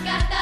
got that